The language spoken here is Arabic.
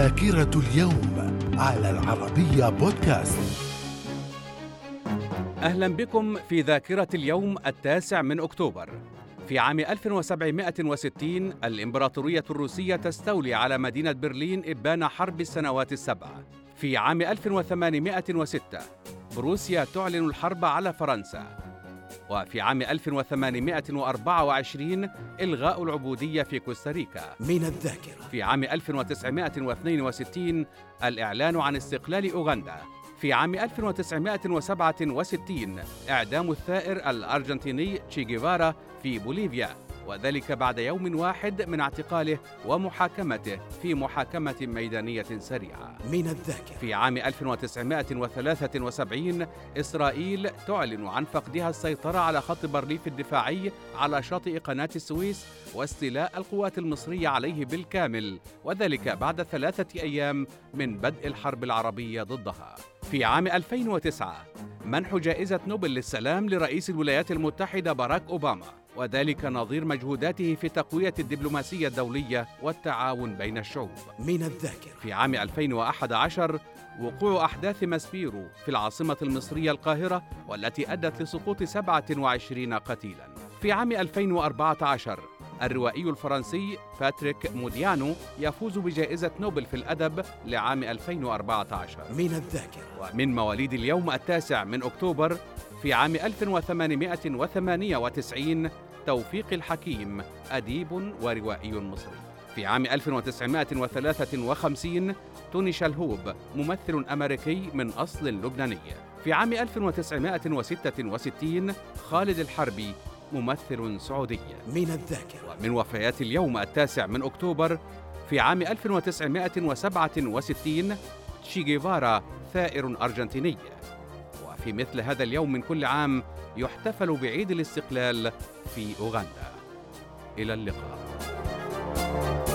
ذاكرة اليوم على العربية بودكاست. أهلا بكم في ذاكرة اليوم التاسع من أكتوبر. في عام 1760 الإمبراطورية الروسية تستولي على مدينة برلين إبان حرب السنوات السبع. في عام 1806 بروسيا تعلن الحرب على فرنسا. وفي عام 1824 إلغاء العبودية في كوستاريكا. من الذاكرة. في عام 1962 الإعلان عن استقلال أوغندا. في عام 1967 إعدام الثائر الأرجنتيني تشي جيفارا في بوليفيا. وذلك بعد يوم واحد من اعتقاله ومحاكمته في محاكمة ميدانية سريعة. من الذاكرة. في عام 1973 إسرائيل تعلن عن فقدها السيطرة على خط بارليف الدفاعي على شاطئ قناة السويس واستيلاء القوات المصرية عليه بالكامل وذلك بعد ثلاثة أيام من بدء الحرب العربية ضدها. في عام 2009 منح جائزة نوبل للسلام لرئيس الولايات المتحدة باراك أوباما. وذلك نظير مجهوداته في تقوية الدبلوماسية الدولية والتعاون بين الشعوب. من الذاكرة. في عام 2011 وقوع أحداث ماسبيرو في العاصمة المصرية القاهرة والتي أدت لسقوط 27 قتيلا. في عام 2014 الروائي الفرنسي باتريك موديانو يفوز بجائزة نوبل في الأدب لعام 2014 من الذاكرة. ومن مواليد اليوم التاسع من أكتوبر في عام 1898 توفيق الحكيم أديب وروائي مصري. في عام 1953 توني شلهوب ممثل أمريكي من أصل لبناني. في عام 1966 خالد الحربي ممثل سعودي. من الذاكرة. ومن وفيات اليوم التاسع من أكتوبر في عام 1967 تشي جيفارا ثائر أرجنتيني. في مثل هذا اليوم من كل عام يحتفل بعيد الاستقلال في أوغندا. إلى اللقاء. thank you